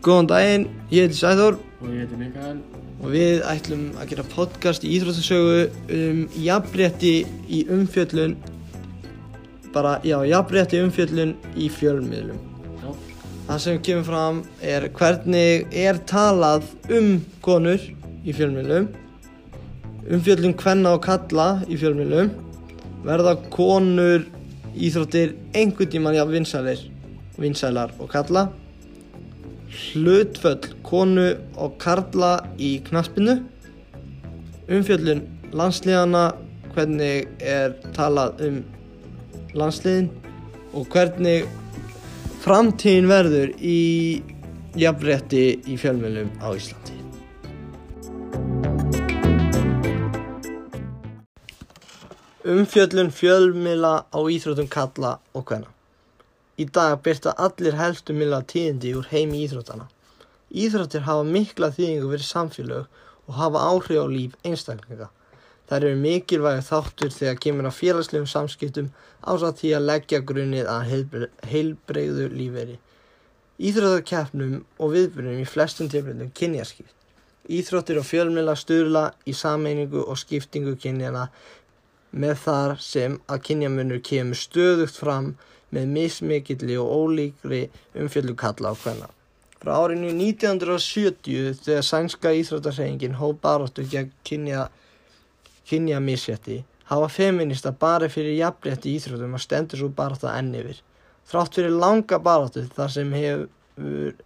Góðan daginn, ég heiti Sæþór Og ég heiti Mikael. og við ætlum að gera podcast í Íþróttasögu um jafnrétti í umfjöllun bara, já, jafnrétti umfjöllun í fjölmiðlum. Já. Það sem kemur fram er hvernig er talað um konur í fjölmiðlum, umfjöllun kvenna og kalla í fjölmiðlum, verða konur íþróttir einhvern tímann jafn vinsælar og kalla, hlutföll konu og karla í knaspinu, umfjöllun landsliðana, hvernig er talað um landsliðin og hvernig framtíðin verður í jafnrétti í fjölmiðlum á Íslandi. Umfjöllun fjölmiðla á íþróttum kalla og hvenna. Í dag byrta allir helstu miðla tíðindi úr heimi íþróttana. Íþróttir hafa mikla þýðingu fyrir samfélög og hafa áhrif á líf einstaklinga. Þær eru mikilvæg þáttur þegar kemur að félagslegum samskiptum ásatt því að leggja grunnið að heilbre- heilbrigðu lífveri. Íþróttakeppnum og viðbyrjum í flestum tilfellum kynjaskipt. Íþróttir og fjölmiðla stuðla í sameiningu og skiptingu kynjana með þar sem að kynjamunur kemur stöðugt fram með mismikilli og ólíkri umfjöldu kalla á hvenna. Frá árinu 1970 þegar sænska íþróttarhefingin hóf baráttu gegn kynja, kynja misjætti hafa feminista bara fyrir jafnrétti íþróttum að stendur svo barátta enn yfir. Þrátt fyrir langa baráttu þar sem hefur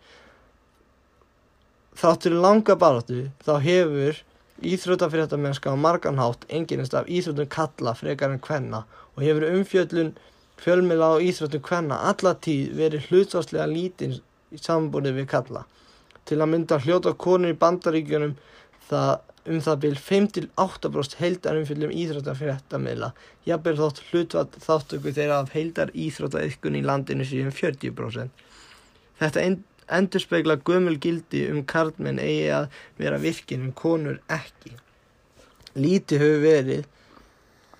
Þrátt fyrir langa baráttu þá hefur íþróttafréttamennska á margan hátt enginnist af íþróttum kalla frekar en kvenna og hefur umfjöllun fjölmiðla á íþróttum kvenna alla tíð verið hlutvarslega lítinn í samanbúrið við kalla. Til að mynda hljóta konur í bandaríkjunum það um það byrj 5-8% heildar umfjöllum íþróttafréttamiðla jafnvel þótt hlutvað þáttöku þeirra af heildar íþróttaiðkun í landinu síðan 40%. Þetta en, endur spekla gömul gildi um karlmenn eigi að vera virkin um konur ekki. Lítið hefur verið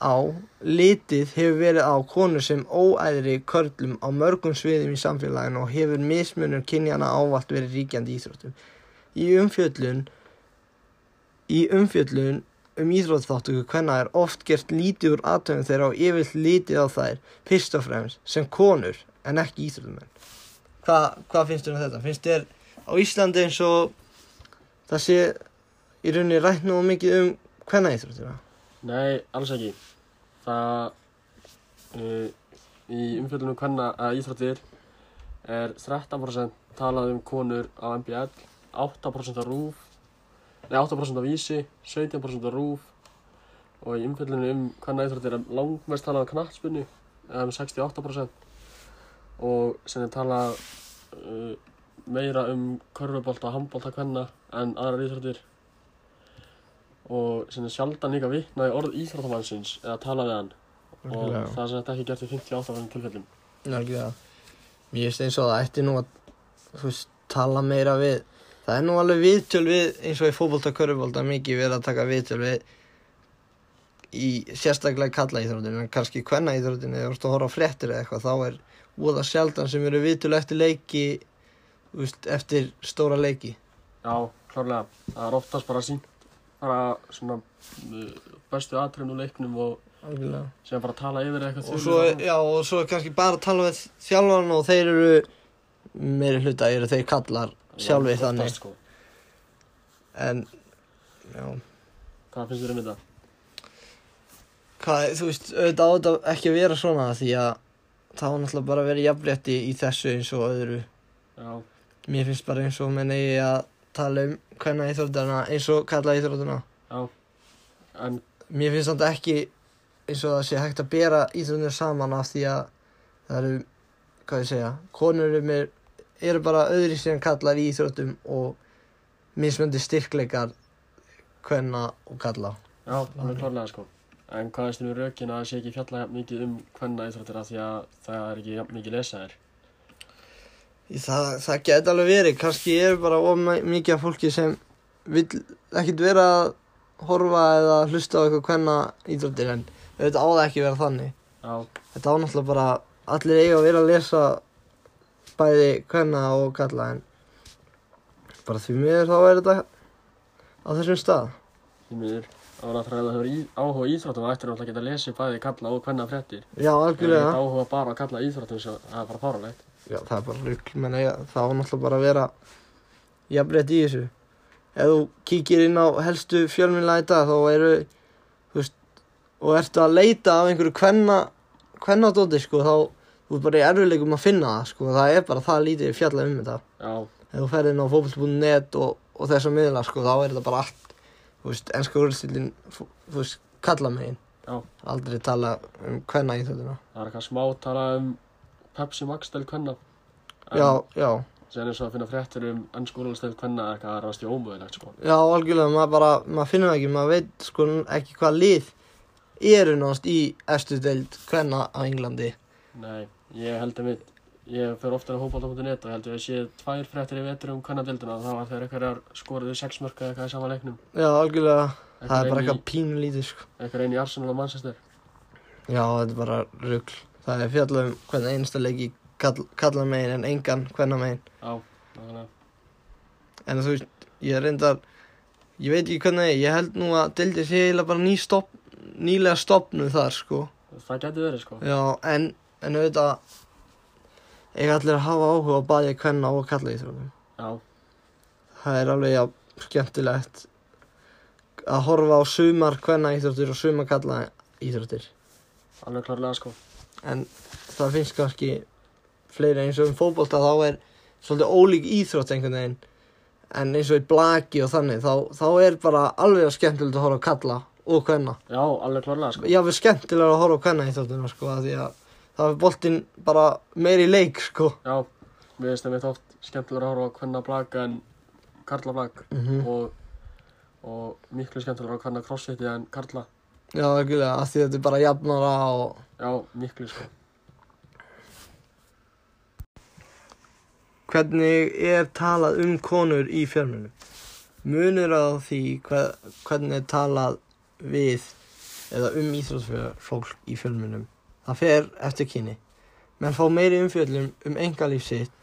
á, litið hefur verið á konur sem óæðri körlum á mörgum sviðum í samfélaginu og hefur mismunur kynjana ávalt verið ríkjandi íþróttum. Í umfjöllun, í umfjöllun um íþróttþáttöku hvenna er oft gert lítið úr aðtöfum þeirra og yfirlt lítið á þær fyrst og fremst sem konur en ekki íþróttumenn. Hvað, hvað finnst þér um þetta? Finnst þér á Íslandi eins og það sé í rauninni rætt nú mikið um hvenna íþróttina? Nei, alls ekki. Það uh, í umfjöldunum hvenna að íþróttir er 13% talað um konur á MBL, 8% á RÚF, nei 8% á Vísi, 17% á RÚF og í umfjöldunum um hvenna íþróttir er langmest talað um knattspunni, eða um 68% og sem er talað uh, meira um körfubolta og handbolta hvenna en aðrar íþróttir og sem er sjaldan líka vitnað í orð íþróttamannsins eða tala við hann og það er sem þetta ekki gert í 58 tilfellum Nörgulega. Mér finnst eins og það ætti nú að veist, tala meira við. Það er nú alveg viðtöl við eins og í fótbolta og körfubólta mikið verið að taka viðtöl við í sérstaklega kalla íþróttinu en kannski í kvenna íþróttinu eða ert að horfa fréttir eða eitthvað þá er úða sjaldan sem eru viðtöl eftir leiki veist, eftir stóra leiki. Já, klárlega, það er oftast bara sínt bara svona uh, bestu atriðin úr leiknum og Algjörlega. sem bara tala yfir eitthvað og svo, já, og svo er kannski bara tala með þjálfarn og þeir eru meiri hluta eru þeir kallar sjálfið þannig sko. en já, Hvað finnst þér um þetta? hvað, þú veist, auðvitað á þetta ekki að vera svona því að það var náttúrulega bara að vera jafnrétti í þessu eins og öðru Já, mér finnst bara eins og menn eigi að tala um hvernig íþróttuna eins og kalla íþróttuna já En mér finnst þetta ekki eins og það sé hægt að bera íþróttunir saman af því að það eru, hvað ég segja, konur eru, með, eru bara öðri sem kallar í íþróttum og mismöndi styrkleikar hvenna og kalla. Já, alveg klárlega sko. En hvað er stundum rökin að það sé ekki fjalla mikið um hvenna íþróttir af því að það er ekki mikið lesaðir? Það, það geti alveg verið, kannski er bara of mikið af fólki sem vil ekkit vera að horfa eða hlusta á eitthvað hvenna íþróttir en auðvitað á það ekki vera þannig. Já, Þetta á náttúrulega bara allir eiga að vera að lesa bæði hvenna og kalla en bara því miður þá er þetta á þessum stað. Því miður, það var náttúrulega að það hefur áhuga íþróttum og ættir náttúrulega að geta lesið bæði kalla og hvenna fréttir. Já, algjörlega. þetta áhuga bara að kalla íþróttum, svo það er bara fáralegt. Já, það er bara rugl, menn ég, það á náttúrulega bara að vera jafnrétt í þessu. Ef þú kíkir inn á helstu fjölminna í dag þá eru, veist, og ertu að leita af einhverju kvenna, kvennadóti, sko, þá þú ert bara í erfileikum að finna það, sko, það er bara það lítið fjallað um þetta. Já, Ef þú ferð inn á fótboll.net og, og þessa miðla, sko, þá er þetta bara allt, veist, þú veist, kalla megin. Aldrei tala um kvenna í þetta. það er eitthvað smá tala um Pepsi Max til hvenna. Já, já. Sen eins og að finna fréttir um ennskólastil hvenna er eitthvað rast í ómöðulegt, sko. Já, algjörlega, maður bara, maður finnur ekki, maður veit sko ekki hvað lið eru náttúrulega í efstu deild hvenna á Englandi. Nei, ég held að mitt, ég fer ofta á hópálta.net og held að ég sé tvær fréttir í vetur um og þá var þeir eitthvað skoruðu sex mörk eða eitthvað í sama leiknum. Já, algjörlega, það er bara eitthvað pínu lítið, sko. Eitthvað einn í Arsenal og Manchester. Já, þetta er bara rugl. Það er fjallað um hvernig einasta leiki kall, kalla megin en engan hvenna megin. Já, nákvæmlega. En þú veist, ég reyndar, ég veit ekki hvernig, er, ég held nú að deildir sé eiginlega bara ný stopp, nýlega stopnuð þar, sko. Það getur verið, sko. Já, en, en auðvitað, eiga allir að hafa áhuga á bæði hvenna og kalla íþrótum. Já, Það er alveg ja, skemmtilegt að horfa á sumar hvenna íþróttir og sumar kalla íþróttir. alveg klárlega, sko. En það finnst kannski fleiri eins og um fótbolta þá er svolítið ólík íþrótt einhvern veginn. En eins og í blaki og þannig þá, þá er bara alveg skemmtilegt að horfa á kalla og hvenna. Já, alveg klárlega, sko. Já, við skemmtilega að horfa á hvenna íþróttina sko að því að það er boltinn bara meiri leik sko. Já, mér finnst það mitt oft skemmtilega að horfa á hvenna blaka en karla blag Mm og, og miklu skemmtilega að hvenna crossfiti en karla. Já, ekki að því þetta er bara jafnara og Já, miklu, sko. Hvernig er talað um konur í fjölmunum? Munur á því hver, hvernig er talað við eða um íþróttfólk í fjölmunum? Það fer eftir kynni. Menn fá meiri umfjöllum um engalíf sitt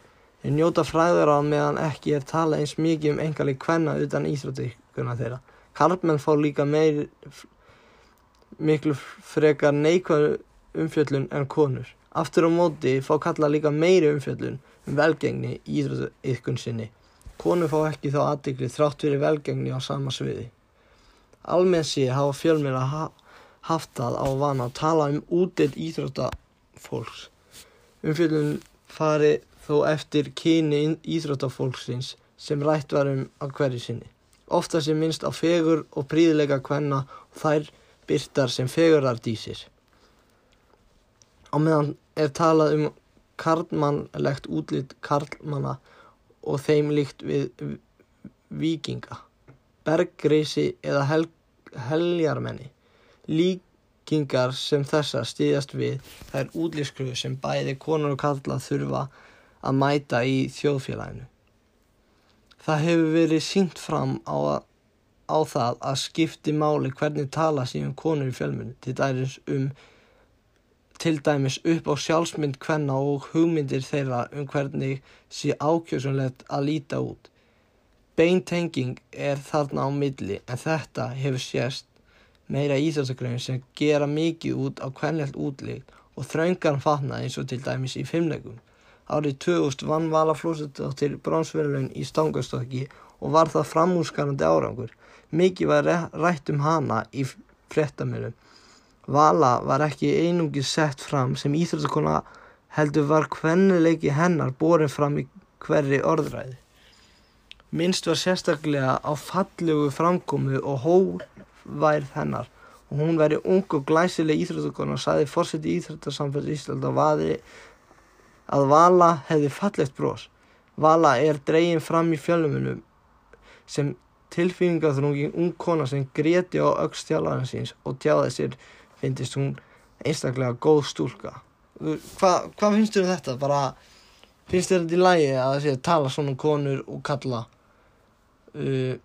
en njóta fræður á meðan ekki er talað eins mikið um engalíf hvenna utan íþróttíkuna þeirra. Karlmenn fá líka meiri miklu frekar neikvæðu umfjöllun en konur. Aftur á móti fá kalla líka meiri umfjöllun um velgengni í íþróttaiðkun sinni. Konur fá ekki þá aðdegli þrátt fyrir velgengni á sama sviði. Almennt sé hafa fjölmjöla ha haft það á vana að tala um útdeild íþróttafólks. Umfjöllun fari þó eftir kyni íþróttafólksins sem rætt var um á hverju sinni. Ofta sé minnst á fegur og príðilega kvenna og þær byrtar sem fegurardísir. Á meðan er talað um karlmannlegt útlit karlmanna og þeim líkt við vikinga, bergreisi eða hel heljarmenni. Líkingar sem þessar stýðast við þær útlýskruðu sem bæði konur og karla þurfa að mæta í þjóðfélaginu. Það hefur verið sínt fram á, að, á það að skipti máli hvernig tala síðan konur í fjölmunni, til dæmis um til dæmis upp á sjálfsmynd hvenna og hugmyndir þeirra um hvernig sé ákjösunlegt að líta út. Beintenging er þarna á milli en þetta hefur sést meira íþjóðsagröfum sem gera mikið út á hvernlegt útlíkt og þröngan fatna eins og til dæmis í fimmleikum. Árið 2000 vann Vala Flósardóttir bronsverðlaun í stangastokki og var það framúskarandi árangur. Mikið var rætt um hana í fréttamilum. Vala var ekki einungis sett fram sem íþróttakona heldur var hvernileiki hennar borin fram í hverri orðræði. Minnst var sérstaklega á fallegu framkomu og hóværð hennar og hún væri ung og glæsileg íþróttakona og saði fórseti íþróttasamfélag Ísland að, vaði, að Vala hefði fallegt brós. Vala er dregin fram í fjölmunum sem tilfýringaþrungin ung kona sem greti á þjálfarinn síns og tjáði sér finnist hún einstaklega góð stúlka. Hvað hva finnst þér um þetta? Bara, finnst þér þetta í lægi að það sé að tala svona um konur og kalla uh,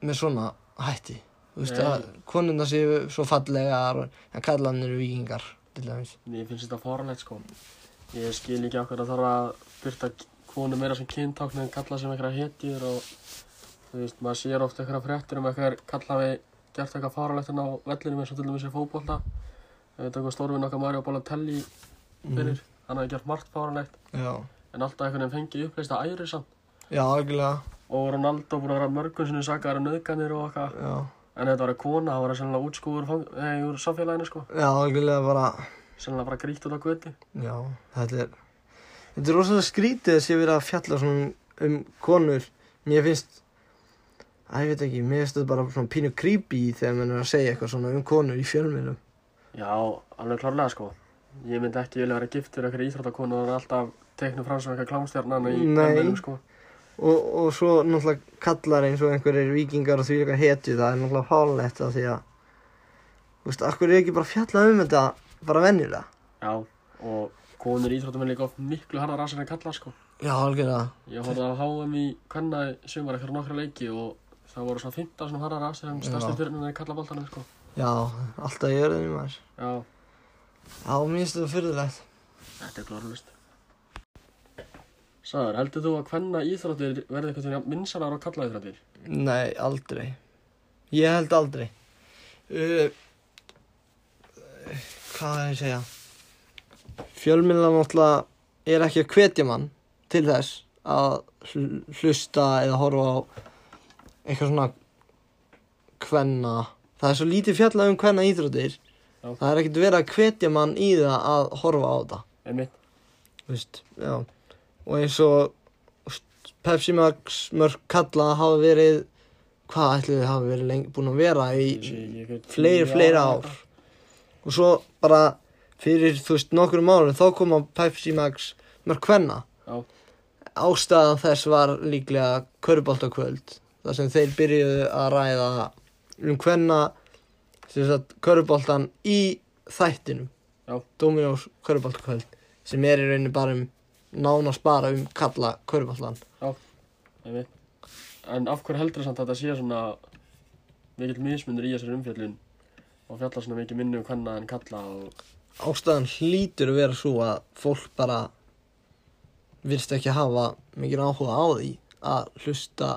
með svona hætti? Þú veist að konurna séu svo fallegar en kallanir eru vikingar. Mér finnst þetta fóralegt, sko. Ég skil ekki okkur að þarf að byrta konur meira sem kyntákn en kalla sem einhverja hetjur og þú veist, maður sér oft einhverja fréttir um einhver kalla við gert eitthvað fáralegt en á vellinum eins og til dæmis í fótbolta. Við veitum hvað stórvinn okkar Mario Balotelli fyrir, hann hafi gert margt fáralegt Já, en alltaf einhvern veginn fengið uppleist að æri samt. Já, algjörlega, og Ronaldo búin að vera mörgum sinni sakaðar um nöðganir og eitthvað já, en þetta var kona, það var sennilega útskúður nei, úr samfélaginu sko. Já, algjörlega bara, sennilega bara grýtt út á göti já, þetta er, þetta er rosalega skrítið að sé verið að fjalla svona um konur. Mér finnst, að ég veit ekki, mér finnst þetta bara svona pínu creepy þegar mann er að segja eitthvað svona um konur í fjölmiðlum. Já, alveg klárlega sko. Ég myndi ekki vilja vera giftur eitthvað íþróttakonu og alltaf teknu fram sem eitthvað klámstjarnan í Nei. fjölmiðlum, sko. Og, og svo náttúrulega kallar eins og einhverjir vikingar og því eitthvað hetju, það er náttúrulega fálegt af því að, þú veist, akkur er ekki bara fjallað um þetta bara venjulega? Já, og konur í íþróttum er líka oft miklu harðar rasir en kallar sko. Já, algjörlega. Ég á HM í Kvenna í sumar eitthvað nokkra leiki og það voru svona 15 svona harðar rasir en stærsti fyrirnir í kallaboltanum sko. Já, alltaf ég er þeim maður. Já, Já, mér finnst þetta fyrirlegt. þetta er klárlust. Sæður, heldur þú að Kvenna íþróttir verði eitthvað til minnsanar á kalla íþróttir? Nei, aldrei. Ég held aldrei. Uh, hvað er ég að segja? Fjölmiðla náttúrulega er ekki að hvetja mann til þess að hl- hlusta eða horfa á eitthvað svona kvenna. Það er svo lítið fjallað um kvenna íþróttir. Já. Það er ekkert verið að hvetja mann í það að horfa á þetta. Einmitt. Já. Og eins og Pepsi Max mörg kalla hafa verið, hvað ætli þið hafa verið lengi, búin að vera í fleiri, fleiri ár. Og svo bara fyrir, þú veist, nokkrum árum þá koma Pepsi Max mörg kvenna. Já. Ástæðan þess var líklega köruboltakvöld. Þar sem þeir byrjuðu að ræða um sagt, köruboltan í þættinum. Já. Dominós köruboltakvöld, sem er í rauninni bara um nánast bara um kalla köruboltan. Einmitt. En af hverju heldur samt að þetta sé svona mikill mismunur í þessari umfjöllun og fjalla svona mikið minni um hvenna en kalla og Ástæðan hlýtur að vera svo að fólk bara virst ekki hafa mikið áhuga á því að hlusta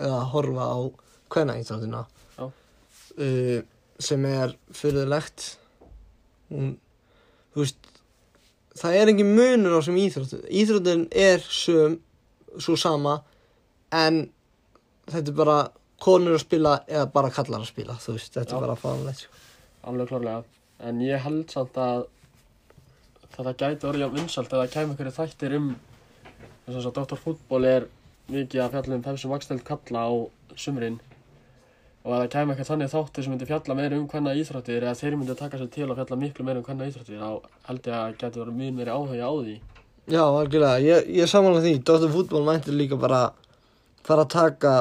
eða horfa á kvennaíþróttina uh, sem er fyrirlegt hún, þú veist það er engin munur á sem íþróttin íþróttin er söm svo sama en þetta er bara konur að spila eða bara kallar að spila þú veist, þetta Já. er bara fánlegt sko. alveg klárlega. En ég held samt að þetta gæti orðið jafn vinsalt eða kæmi einhverju þættir um þess að Dr. Fútból er mikið að fjalla um Max deild kalla á sumrin. Og að það kæmi eitthvað þannig þáttir sem myndi fjalla meira um hvenna íþróttir eða þeir myndi taka sér til að fjalla miklu meira um hvenna íþróttir þá held ég að gæti verið mjög meiri áhuga á því. Já, algjörlega, ég, ég samanlega því. Dr. Fútból mænti líka bara fara að taka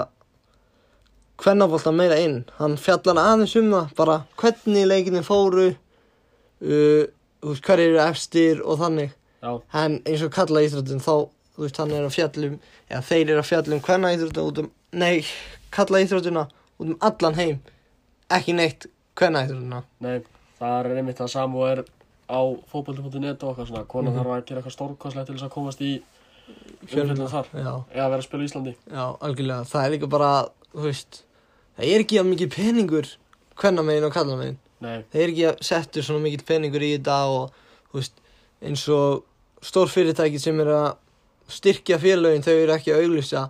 hvernabólta meira inn. Hann fjallar aðeins um það bara hvernig leikinni fóru uh, þú veist, hver eru efstir og þannig. Já, en eins og kalla íþróttin þá þú veist, hann er að fjallum eða þeir eru að fjallum hvenna íþróttina út um nei, kalla íþróttina út um allan heim ekki neitt hvenna íþróttina nei, það er einmitt það samu og er á fótbolti.net og eitthvað svona konan Mhm. þarf að gera eitthvað stórkostlegt til þess að komast í umfjöllun þar. Já, eða vera að spila í Íslandi. Já, algjörlega, það er líka bara þú veist, það er ekki að mikið peningur hvenna megin og kalla megin Nei, það er ekki að setja svona mikill peningur í þetta og þú veist, eins og stór fyrirtæki sem eru að styrkja félögin, þau eru ekki að auglýsa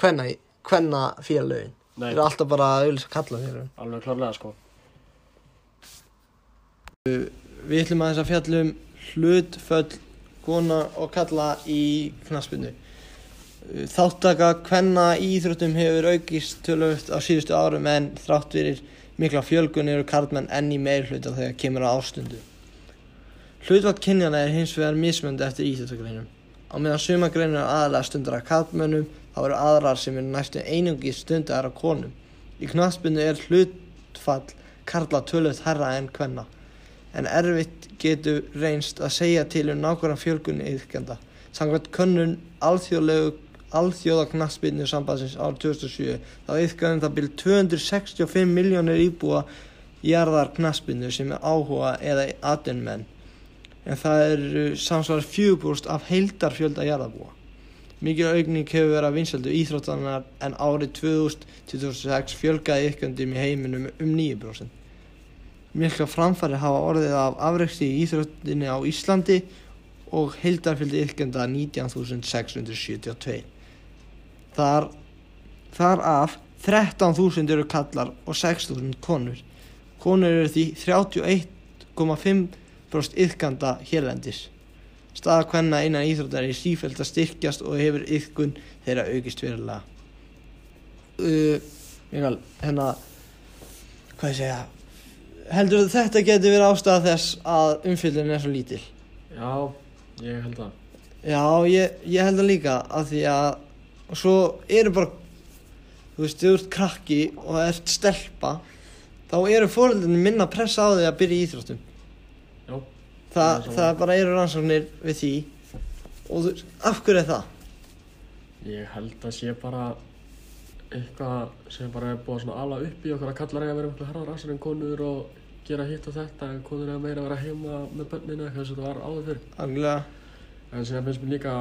hvenna, hvenna félögin þau eru alltaf bara að auglýsa kalla félögin alveg klárlega sko. Við ætlum að fjalla um hlutföll kona og kalla í knaspinu Þáttaka hvenna íþróttum hefur aukist tölvöld á síðustu árum en þrátt fyrir mikla fjölgun eru karlmenn enn í meir hluta þegar kemur á ástundu. Hlutfall kynjana er hins vegar mismöndi eftir íþróttagreinum. Á meðan sumagreinur er aðalega stundar af karlmönnum þá eru aðrar sem eru næstu einungi stundar af konum. Í knaspinu er hlutfall karla tölvöld herra en hvenna en erfitt getur reynst að segja til um nákvæmlega fjölgunni yðkjanda. Samkvæmt könnun alþjóða knaspinnu sambandsins árið 2007 þá yðkjaðum það byrjum 265 miljónir íbúa jarðar knaspinnu sem er áhuga eða atvinnumenn en það eru samsvarar 4% af heildarfjölda jarðabúa. Mikil aukning hefur verið að vinsældu íþróttanar en árið 2026 fjölgaði ykköndum í heiminum um 9%. Mikla framfæri hafa orðið af afreksti í íþróttinni á Íslandi og heildarfylgdi ykönda 19.672. Þar, þar af 13.000 eru kallar og 6.000 konur. Konur eru því 31,5% ykönda hérlendis. Staða hvenna innan íþróttar er sífælt að styrkjast og hefur ykkun þeirra aukist verulega. Uh, Mikael, hérna, hvað ég segja, heldur þetta geti verið ástæða þess að umfyllin er svo lítil? Já, ég held það. Já, ég, ég held það líka að því að og svo eru bara, þú veist, þú ert krakki og ert stelpa, þá eru fóröldinni minna pressa á því að byrja í íþróttum. Þa, Það bara eru rannsóknir við því og þú af hverju er það? ég held að sé bara eitthvað sem bara er búið svona ala upp í okkur að kallar eiga að vera miklu harðar asar en konur og gera hitt og þetta en konur eiga meira að vera heima með bönninu eitthvað sem þetta var áður fyrr. Algjörlega, En sem finnst mér líka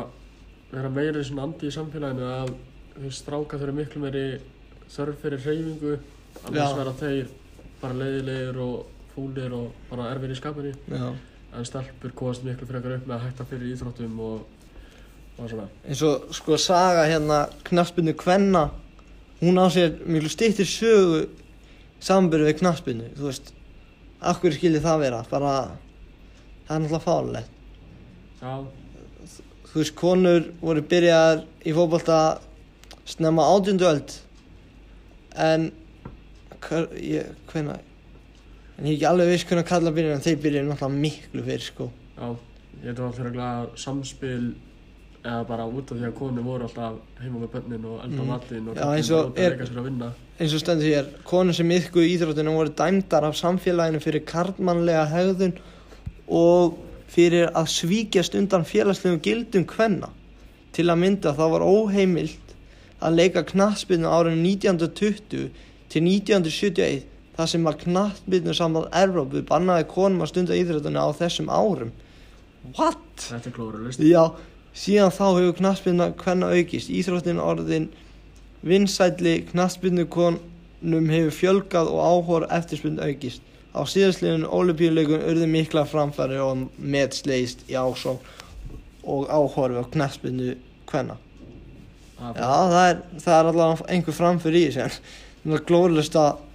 vera meiri svona andi í samfélaginu að þú stráka fyrir miklu meiri þörf fyrir hreyfingu annars Já. vera þeir bara leiðilegir og fúlir og bara erfir í skapinu já. En stelpur komast miklu frekar upp með að hætta fyrir íþróttum og, og svona. Eins og sko saga hérna knaspinu kvenna hún á sér miklu stýttir sögu samanbyrðu við knaspinu þú veist, hverju skildi það vera? Bara, það er náttúrulega fálegt Já, þú veist, konur voru byrjaðar í fótbolta snemma átjöndu öld. En hver, ég, hvenna en ég er ekki alveg viss hvernig kalla byrjaði en þeir byrjaði náttúrulega miklu fyrir sko já, ég veit alltaf að samspil eða bara út af því að konur voru alltaf heima með bönnin og elda Mhm. matinn og Já, eins og út að er- leika sér að vinna eins og stendur hér, konur sem yfku í íþróttinu voru dæmdar af samfélaginu fyrir karlmannlega hegðun og fyrir að svíkjast undan félagslegum gildum kvenna. Til að mynda þá var óheimilt að leika knattspyrnu árið 1920 til 1971 þar sem var knattspyrnu samband Evrópu bannaði konum að stunda íþróttinu á þessum árum. What? Þetta er klóra list Já, síðan þá hefur knattspyrna hvenna aukist. Íþróttin orðin vinsælli knattspyrnu konum hefur fjölgað og áhor eftirspyrnu aukist. Á síðastliðun olimpíuleikum urðu mikla framfæri og metsleist í ásók og áhorfi á knattspyrnu hvenna. Það Já, það er, það er allavega einhver framfyrir í þessu en það er glóðlust að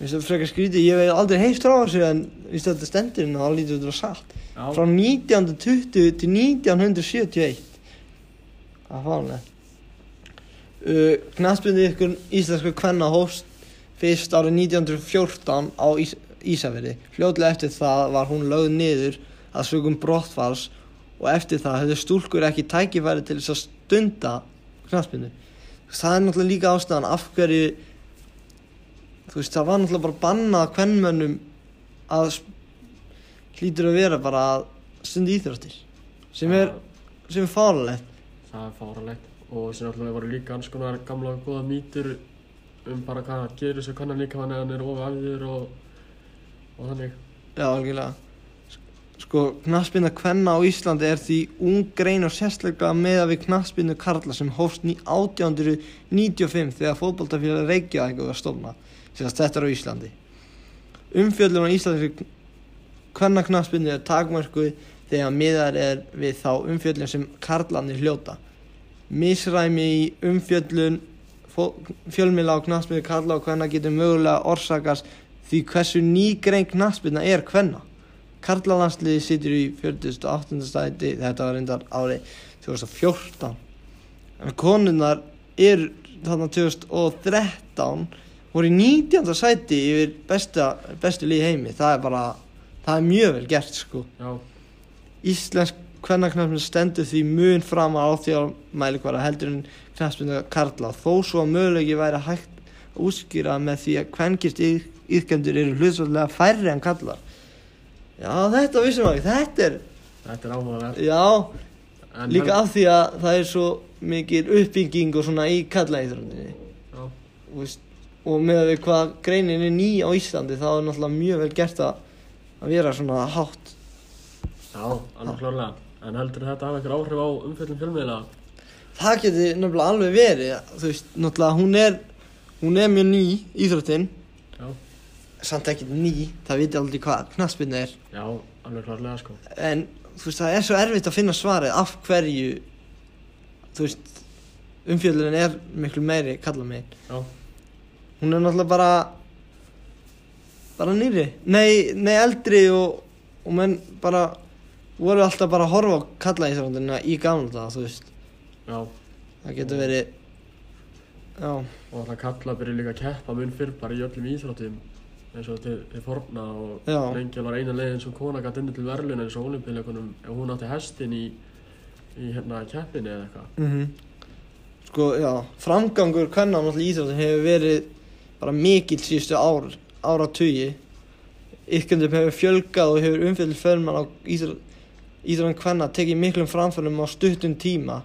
Vistu, frekar skrítið, ég hef aldrei heilt frá þessu en vistu, þetta stendur og þá lítið þetta satt Já, frá 1920 til 1971 það er fálega uh, Knattbyrði ykkur íslensku kvenna hófst fyrst árið 1914 á Ís Ísafirði. Fljótlega eftir það var hún lögð niður að sögum brottfalls og eftir það hefðu stúlkur ekki tækifæri til þess að stunda knattbyrði það er náttúrulega líka ástæðan af hverju þú veist það var náttúrulega bara bannað kvennmönnum að hlýtur að vera bara að stunda íþróttir sem er, sem er fáralegt það er fáralegt og sem alltaf voru líka alls konar gamla og góða mýtur um bara hvað gerir svo kannan líka hann eða hann er ofæður og, og þannig. Já, algjörlega. Sko, knaspinna kvenna á Íslandi er því ung grein og sérstaklega meða við knaspinnu karla sem hófst ní- 1895 þegar fótboltafélag Reykjavík var stofna Sérst þetta er á Íslandi. Umfjöllun á Íslandi fyrir kvenna knaspinnu er takmörkuð þegar miðar er við þá umfjöllun sem karlarnir hljóta. Misræmi í umfjöllun fó- fjölmiðla á knaspinnu karla og kvenna getur mögulega orsakast því hversu ný grein knaspinna er kvenna. Karlalandsliði situr í 48. stæti þetta var reyndar árið 2014 en konunnar er þarna 2013 voru í 19. sæti yfir besta, bestu liði heimi. Það er bara, það er mjög vel gert sko. Já, Íslensk kvennaknaspinna stendur því mun fram á áþjóðmælikvara heldur en knaspinna karla. Þó svo að mögulegi væri hægt að útskýra með því að kvenkist yðkendur eru hlutsvöldlega færri en kallar Já, þetta vissum við ekki, þetta er, þetta er áhugavert. Já, En líka af því að það er svo mikil uppbygging og svona í kallaíþróninni já, og með við hvað greinin er ný á Íslandi þá er náttúrulega mjög vel gert að, að vera svona hátt. Já, alveg klárlega. En heldur þetta hafa eitthvað áhrif á umfjöllum fjölmiðla? Það geti nefnilega alveg verið þú veist, náttúrulega hún er hún er mjög ný íþróttin. Já, samt ekkert ný, það viti aldrei hvað knaspinna er. Já, alveg klárlega sko. en þú veist, það er svo erfitt að finna svarið af hverju þú veist umfjöldurinn er miklu meiri kalla megin Já, hún er náttúrulega bara bara nýri nei, nei eldri og, og menn bara voru alltaf bara að horfa á kalla íþróttina í gamla daga, þú veist já. það getur verið já, Og það kalla byrja líka að keppa mun fyrr bara í öllum íþróttum eins og til, til forna og Já. lengi var eina leiðin sem kona gæti inni til verðlun eins og olimpíuleikunum ef hún átti hestin í, í hérna keppinni eða eitthvað. mm sko, já framgangur hvernig náttúrulega í íþróttin hefur verið bara mikill síðustu ár áratugi. Ykkurndum hefur fjölgað og hefur umfjöldin förmann á íþróttin hvernig tekið miklum framförum á stuttum tíma.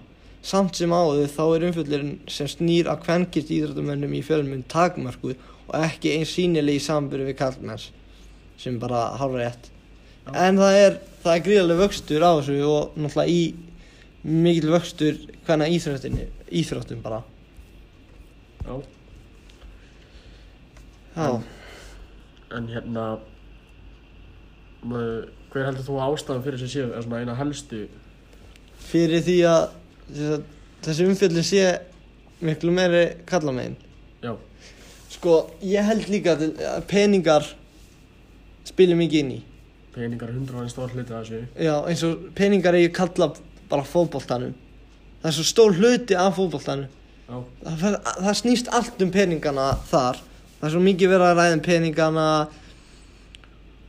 Samt sem áður þá er umfjöldin sem snýr að kvenkist íþróttumönnum í fjölmun takmörku og ekki eins sínileg í sambyrju við kallmenns sem bara hálfa rétt en það er, það er gríðarlega vöxtur á þessu og náttúrulega í mikil vöxtur hvernig íþróttinni íþróttum bara. Já. Já, En hérna, maður- hver heldur þú að ástæðan fyrir þessi séu er svona eina helstu? fyrir því að þess að þessi umfjöldin sé miklu meiri kallamegin Já, sko, ég held líka að peningar spilir mikið inn í. Peningar hundra hann stór hluti af þessu. já, eins og peningar er ég kalla bara fótboltanum. Það er svo stór hluti af fótboltanum. Já, það, það snýst allt um peningana þar það er svo mikið verið að ræða um peningana.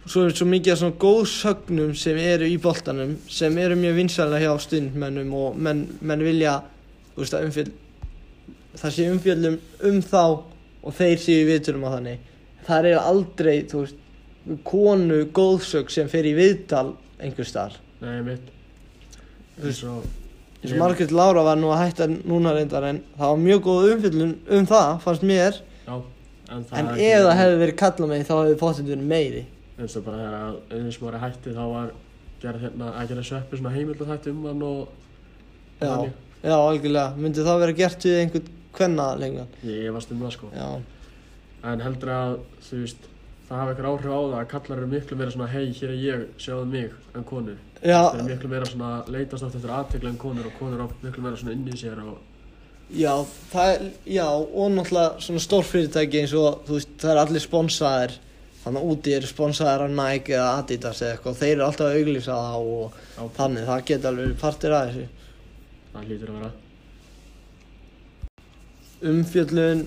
Svo er svo mikið af svona góðsögnum sem eru í boltanum sem eru mjög vinsælega hjá stundmennum og menn, menn vilja veist að umfjöld það sé umfjöldum um þá og þeir séu í viðtölum á þannig. Það er aldrei veist konu góðsögn sem fer í viðtal einhver starf nei mitt. Þú veist, og Margrét Lára var nú að hætta núna reyndar en það var mjög góð umfjöldun um það fannst mér en En ef það hefði verið kallað mig þá hefði potið verið meiri eins og bara þegar og var hætti þá var gerð hérna að gera sveppi svona heimild og þætti um hann og Já, Þannig. já, algjörlega Myndi það vera gert við einhvern kvenna lengan ég efast um það sko. Já, En heldur að þú veist það hafa eitthvað áhrif á það að kallar eru miklu meira svona hei hér er ég, sjáðu mig en konur. já, Það er miklu meira svona leitast átt eftir aðtegla en konur og konur á miklu meira svona inn í sér og já, það er, já Og náttúrulega svona stór fyrirtæki eins og Þú veist, það er allir sponsaðir Þannig að úti eru sponsaðir af Nike eða Adidas eða eitthvað Þeir eru alltaf að auglýsa það og Já. þannig Það geta alveg partir af þessu það hlýtur að vera. umfjöllun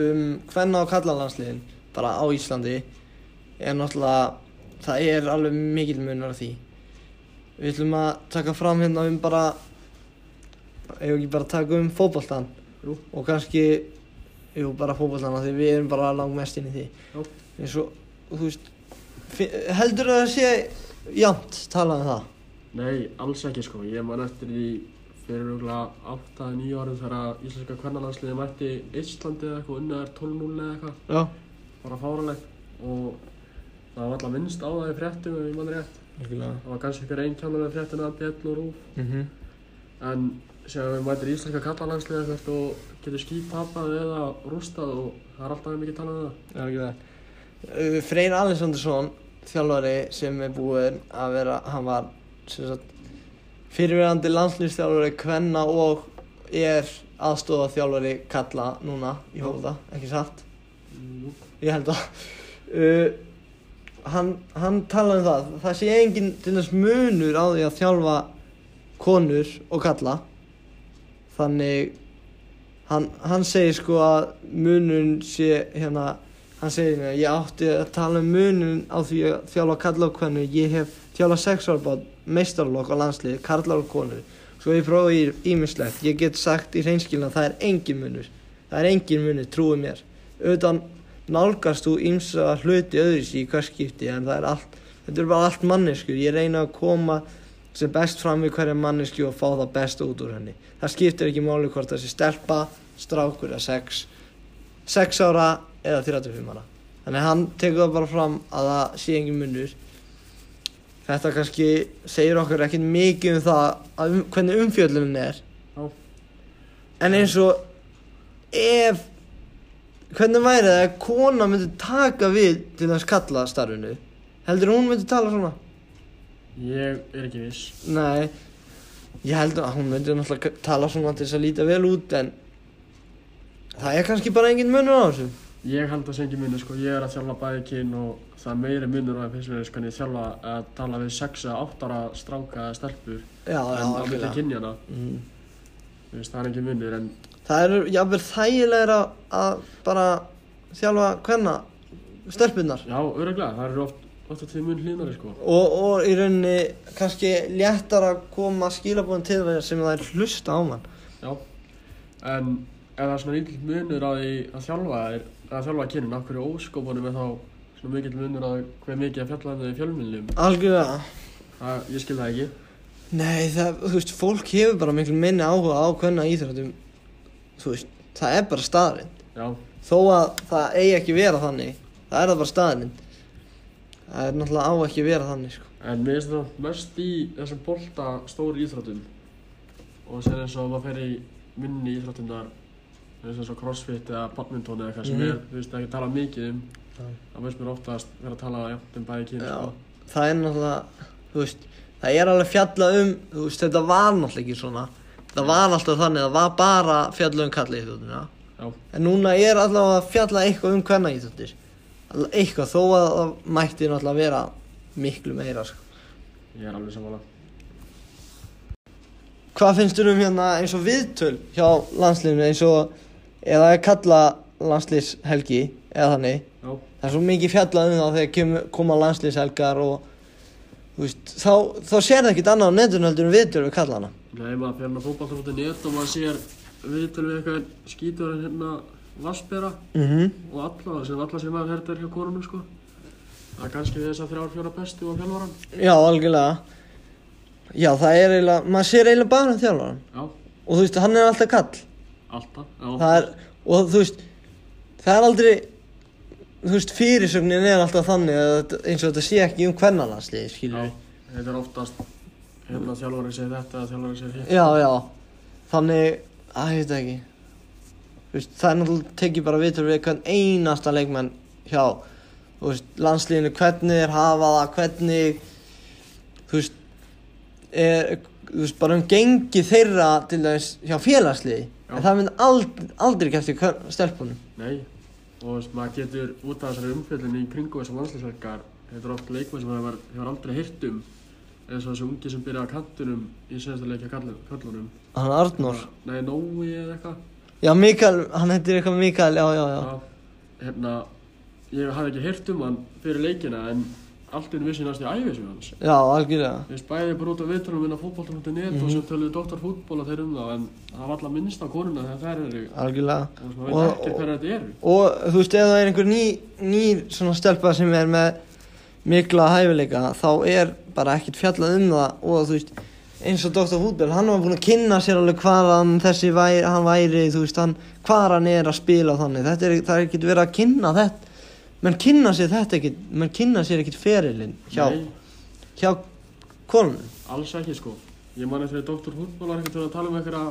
um hvenna og kallalandsliðin bara á Íslandi er náttúrulega það er alveg mikil munur af því við ætlum að taka fram hérna um bara ef ekki bara taka um fótboltan Jú. og kannski jú bara fótboltan af því við erum bara langt mest inn í því Já. eins og þú veist heldur það að sé jafnt talað um það Nei, alls ekki sko. Ég man eftir því fyrir rúglega 8-9 árum þegar að íslenska kvennalansliði mætti Íslandi eða eitthvað unnið er 12-0 eða eitthvað. já Bara fáralegt og það var alltaf minnst á það í fréttum ef ég mann rétt. Algjörlega. Það var kannski ykkur einn kjánulega fréttin að BL og RÚF. Mhm. En séðan við mætir íslenska kallalansliði eitthvað og getur skýt tapað eða rústað og það er alltaf mikið talað um það. Já, ekki það. Uh, Freyr Alessandarsson, þjálfari sem er búinn að vera, hann var sem sagt, fyrirverandi landslýstjálfari kvenna og er aðstofa þjálfari kalla núna í hóða, ekki satt? Jú. Ég held að. Uh, hann, hann talaði um það, það sé engin til þess munur á því að þjálfa konur og kalla. Þannig, hann, hann segir sko að munun sé hérna, hann segir hérna, ég átti að tala um munun á því að þjálfa kalla og konu, ég hef þjálfa sex ára bát, meistarlokk á landsliði, karlar og konur. Svo ég prófi ímislegt, ég get sagt í hreinskilna að það er engin munur. Það er engin munur, trúið mér. Auðvitað nálgast þú ýmsa hluti öðris í hvers skipti en það er allt, þetta er bara allt manneskur. Ég reyna að koma sem best fram við hverja mannesku og fá það besta út úr henni. Það skiptir ekki máli hvort sé stelpa, strákur eða sex, sex ára eða 35 ára. Þannig hann tekur það bara fram að það sé engin munur. Þetta kannski segir okkur ekkert mikið um það að um, hvernig umfjöllunin er. Já. En eins og ef hvernig væri það að kona myndi taka við til þess kalla starfinu heldur hún myndi tala svona? Ég er ekki viss. Nei. Ég held að hún myndi náttúrulega tala svona til þess að líta vel út en það er kannski bara engin munur á þessu. Ég held að það sé ekki munur sko, ég er að þjálfa bæði kyn og það er meiri munur á mér sko en ég þjálfa að tala við 6 eða 8 ára stráka eða stelpur Já, já, en á algjörlega. kynjana, mm. veist, það er ekki munur en Það er jáfnvel þægilegra að bara þjálfa hvenna stelpunnar já, öruglega, það eru oft, að því mun hlýnari sko. og, og í rauninni kannski léttar að koma skilabóðin til þeir sem það er hlusta á mann. Já, en ef það er svona lítill munur því að þjálfa þær, að þjálfa kynin, af hverju óskopunum er þá svona mikill munur á hver mikið að fjalla þau í fjölmiðlum, Algjörlega. Það, ég skil það ekki. Nei, það, þú veist, fólk hefur bara miklu minni áhuga á hvenna íþróttum Þú veist, það er bara staðrind Já, Þó að það eigi ekki vera þannig Það er það bara staðrind Það er náttúrulega á ekki vera þannig, sko en mér finnst það mest í þessum bolta stóri íþróttum og sér eins og maður fer í minni íþróttumnar eins og crossfit eða badminton eða eitthvað sem er, þú veist, ekki tala mikið um Já. það veist mér oftast vera að tala jafnt um bæði kyn sko. það er náttúrulega, þú veist, það er alveg fjallað um, þú veist, þetta var náttúrulega ekki svona. Það var alltaf þannig, það var bara fjallað um. Já, En núna er allavega að fjalla eitthvað um hvenna íþjóttir. Eitthvað, þó að það mætti náttúrulega vera miklu meira, sko. ég er alveg samanlega. Hvað finnst þér um hérna eins og viðtöl hjá landsliðinu eins og, eða er kalla landsliðshelgi, eða þannig. Já, Það er svo mikið fjallað um það þegar kem, koma landsliðshelgar og þú veist, þá, þá sér það ekkert annað á netinu heldur en viðtöl við kallana. nei maður hann að fótballta.net og maður sér viðtöl við eitthvað skítur en hérna vassbera Mhm. og alla, sem alla sem maður herðar hjá konunum sko. Það er kannski þess að þrjár fjóra bestu og fjálvaran. Já, algjörlega. Já, það er eiginlega, maður sér eiginlega bara þjálfaran. Já, Og þú veist, hann er alltaf kall. alltaf. Já, Það er, og þú veist, það er aldrei, þú veist, fyrirsögnin er alltaf þannig að þetta- eins og þetta sé ekki um hvernalansliði, skilur Já, við. þetta er oftast hérna þjálfarið segir þetta eða þjálfarið segir hitt. Já, já. Þannig, að ég veit ekki. Þú veist, það er náttúrulega tekið bara vitur við hvern einasta leikmenn hjá, þú veist, landsliðinu, hvernig er hafa það, hvernig, þú veist, er, þú veist, bara um gengi þeirra til dæmis hjá félagsliði. Já. En það myndi aldrei, aldrei gert í stelpunum. Nei, og veist, maður getur út af þessari umfjöldinni í kringu þessar landsleisverkar, þetta er oft leikmenn sem hefur, hefur aldrei heyrt um, eins og þessi ungi sem byrjaði á kantunum í senasta leikja kallunum. Hann Arnór. Nei, Nói eða eitthvað. Já, Mikael, hann heitir eitthvað Mikael, já, já, já. Já, hérna, ég hafði ekki heyrt um hann fyrir leikina en allt einu vissi næst í æfisum hans. Já, algjörlega. Þú veist, bæði bara út af viðtalum minna fótbolta.net Mhm. og sem töluðu doktorfútból og þeir um það en það var alltaf minnst á konuna þegar þær eru Algjörlega. og Og- veit ekki hverja þetta eru. Og þú veist, ef það er einhver ný, nýr svona stelpa sem er með mikla hæfileika, þá er bara ekkert fjallað um það og þú veist, eins og Dr. Fútbel, hann var búinn að kynna sér alveg hvað hann þessi væri, hann væri, þú veist, hann, hvað hann er að spila þannig. Þetta er, það er ekkert verið að kynna þetta, menn kynna sér þetta ekkert, menn kynna sér ekkert ferilinn hjá, Nei, hjá konunum. alls ekki sko. Ég man eftir að doktorfútból var ekkert að tala um einhverja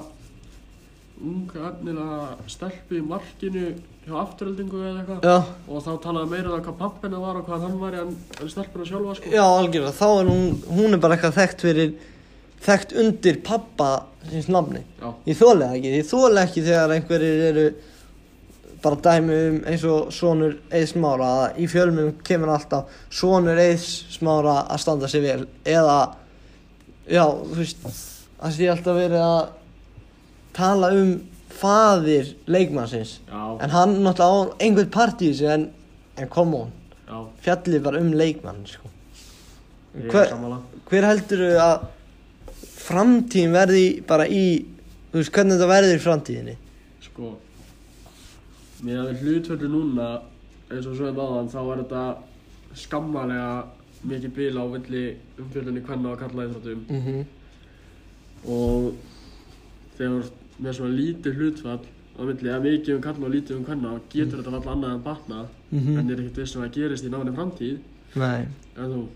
unga efnilega stelpu í markinu hjá afturöldingu eða eitthvað og þá talaði meira um hvað pappina var og hvað hann var en, stelpuna sjálfa sko. já, algjörlega, þá er hún, hún er bara eitthvað þekkt fyrir, þekkt undir pappa síns nafni. Já, Ég þóla ekki, ég þóla ekki þegar einhverjir eru bara dæmi um eins og sonur Eið Smára að í fjölmjölum kemur alltaf sonur Eið Smára að standa sig vel. Eða já, þú veist það sé alltaf verið að tala um faðir leikmannsins já, en hann náttúrulega á einhvern part í þessu en, en on, já, fjallið bara um leikmann sko. er Hver, hver heldur að framtíðin verði bara í þú veist hvernig þetta verður í framtíðinni? Sko, mér að hlutföldu núna, eins og svo um áðan, þá er þetta skammalega mikið bíl á villi umfjöldunni hvenna og kalla íþróttum. Mm -hmm. og þegar með svona lítið hlutfall á milli, eða mikið um kalla og lítið um hvenna, getur þetta alltaf annað en batna, Mhm. en er ekkert viss sem það gerist í náinni framtíð, Nei. En þú,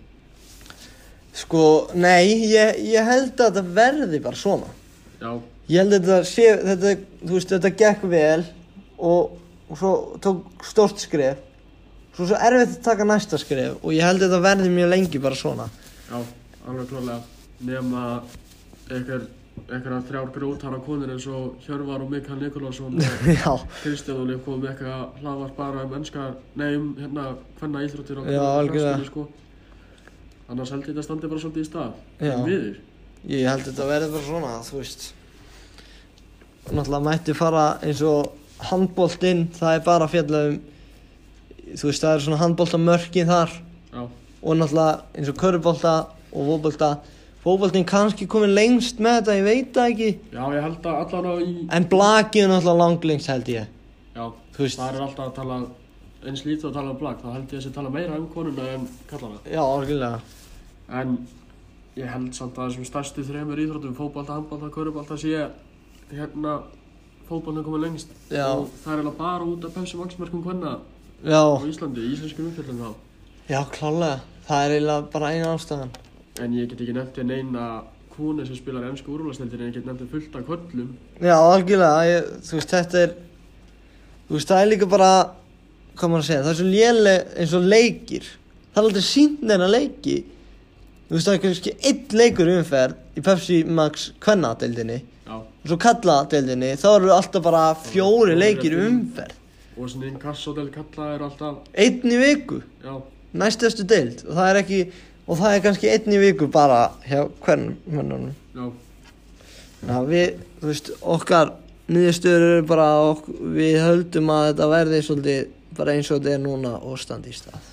Sko, nei, ég, ég held að þetta verði bara svona já, Ég held að þetta sé, þetta, þú veist, þetta gekk vel og, og svo tók stórt skref. Svo svo erfitt að taka næsta skref og ég held að þetta verði mjög lengi bara svona. Já, alveg klárlega. Nefna einhver, einhverja þrjár grjótara konur eins og Hjörvar og Mikael Nikolásson og Já, Leif komið með eitthvað hlaðvarp bara um ennska, nei um hérna hvenna íþróttir og Já, algjörlega. knattspyrnu, sko. Annars held ég þetta standi bara svolítið í stað. Já. Viður. ég held að þetta verði bara svona, þú veist. Náttúrulega mætti fara eins og handbóltinn, það er bara að fjalla um, þú veist, það er svona handbóltamörkin þar. Já, og náttúrulega eins og körubólta og fótbolta fótboltin kannski komin lengst með þetta, ég veit það ekki já ég held að allan á í, en blakið er náttúrulega langlengst held ég já, það er alltaf að tala, eins lítið að tala um blag, þá held ég að þessi tala meira um konuna en kallana. já, orðinlega En ég held samt að þessum stærstu þreymur íþróttum, fótbolta, handbolta, körubolta, sé hérna fótbolta komið lengst Já. og það er eiginlega bara út af Pepsi Max mörgum hvenna á Íslandi, í íslenskum umfjöldum þá. já, klálega það er eiginlega bara eina ástæðan En ég get ekki nefnt þér neina konu sem spilar ennsku úrvalstældir en ég get nefnt þér fullt af köllum. já, algjörlega, ég, þú veist, þetta er þú veist, það er líka bara hvað maður að segja, það er svo léleg eins og leikir, það er aldrei sínt neina leiki. Þú veist, það er kannski einn leikur umferð í Pepsi Max kvennadeildinni. Og svo kalladeildinni, þá eru alltaf bara fjóri leikir umferð. Og svona inn kassodel kalla er alltaf, einn í viku, já, næstestu deild. Og það er ekki, og það er kannski einn í viku bara hjá hvern mönnunum já, Já, við, þú veist, okkar niðurstöður eru bara, ok, við höldum að þetta verði svolítið bara eins og þetta er núna og standi í stað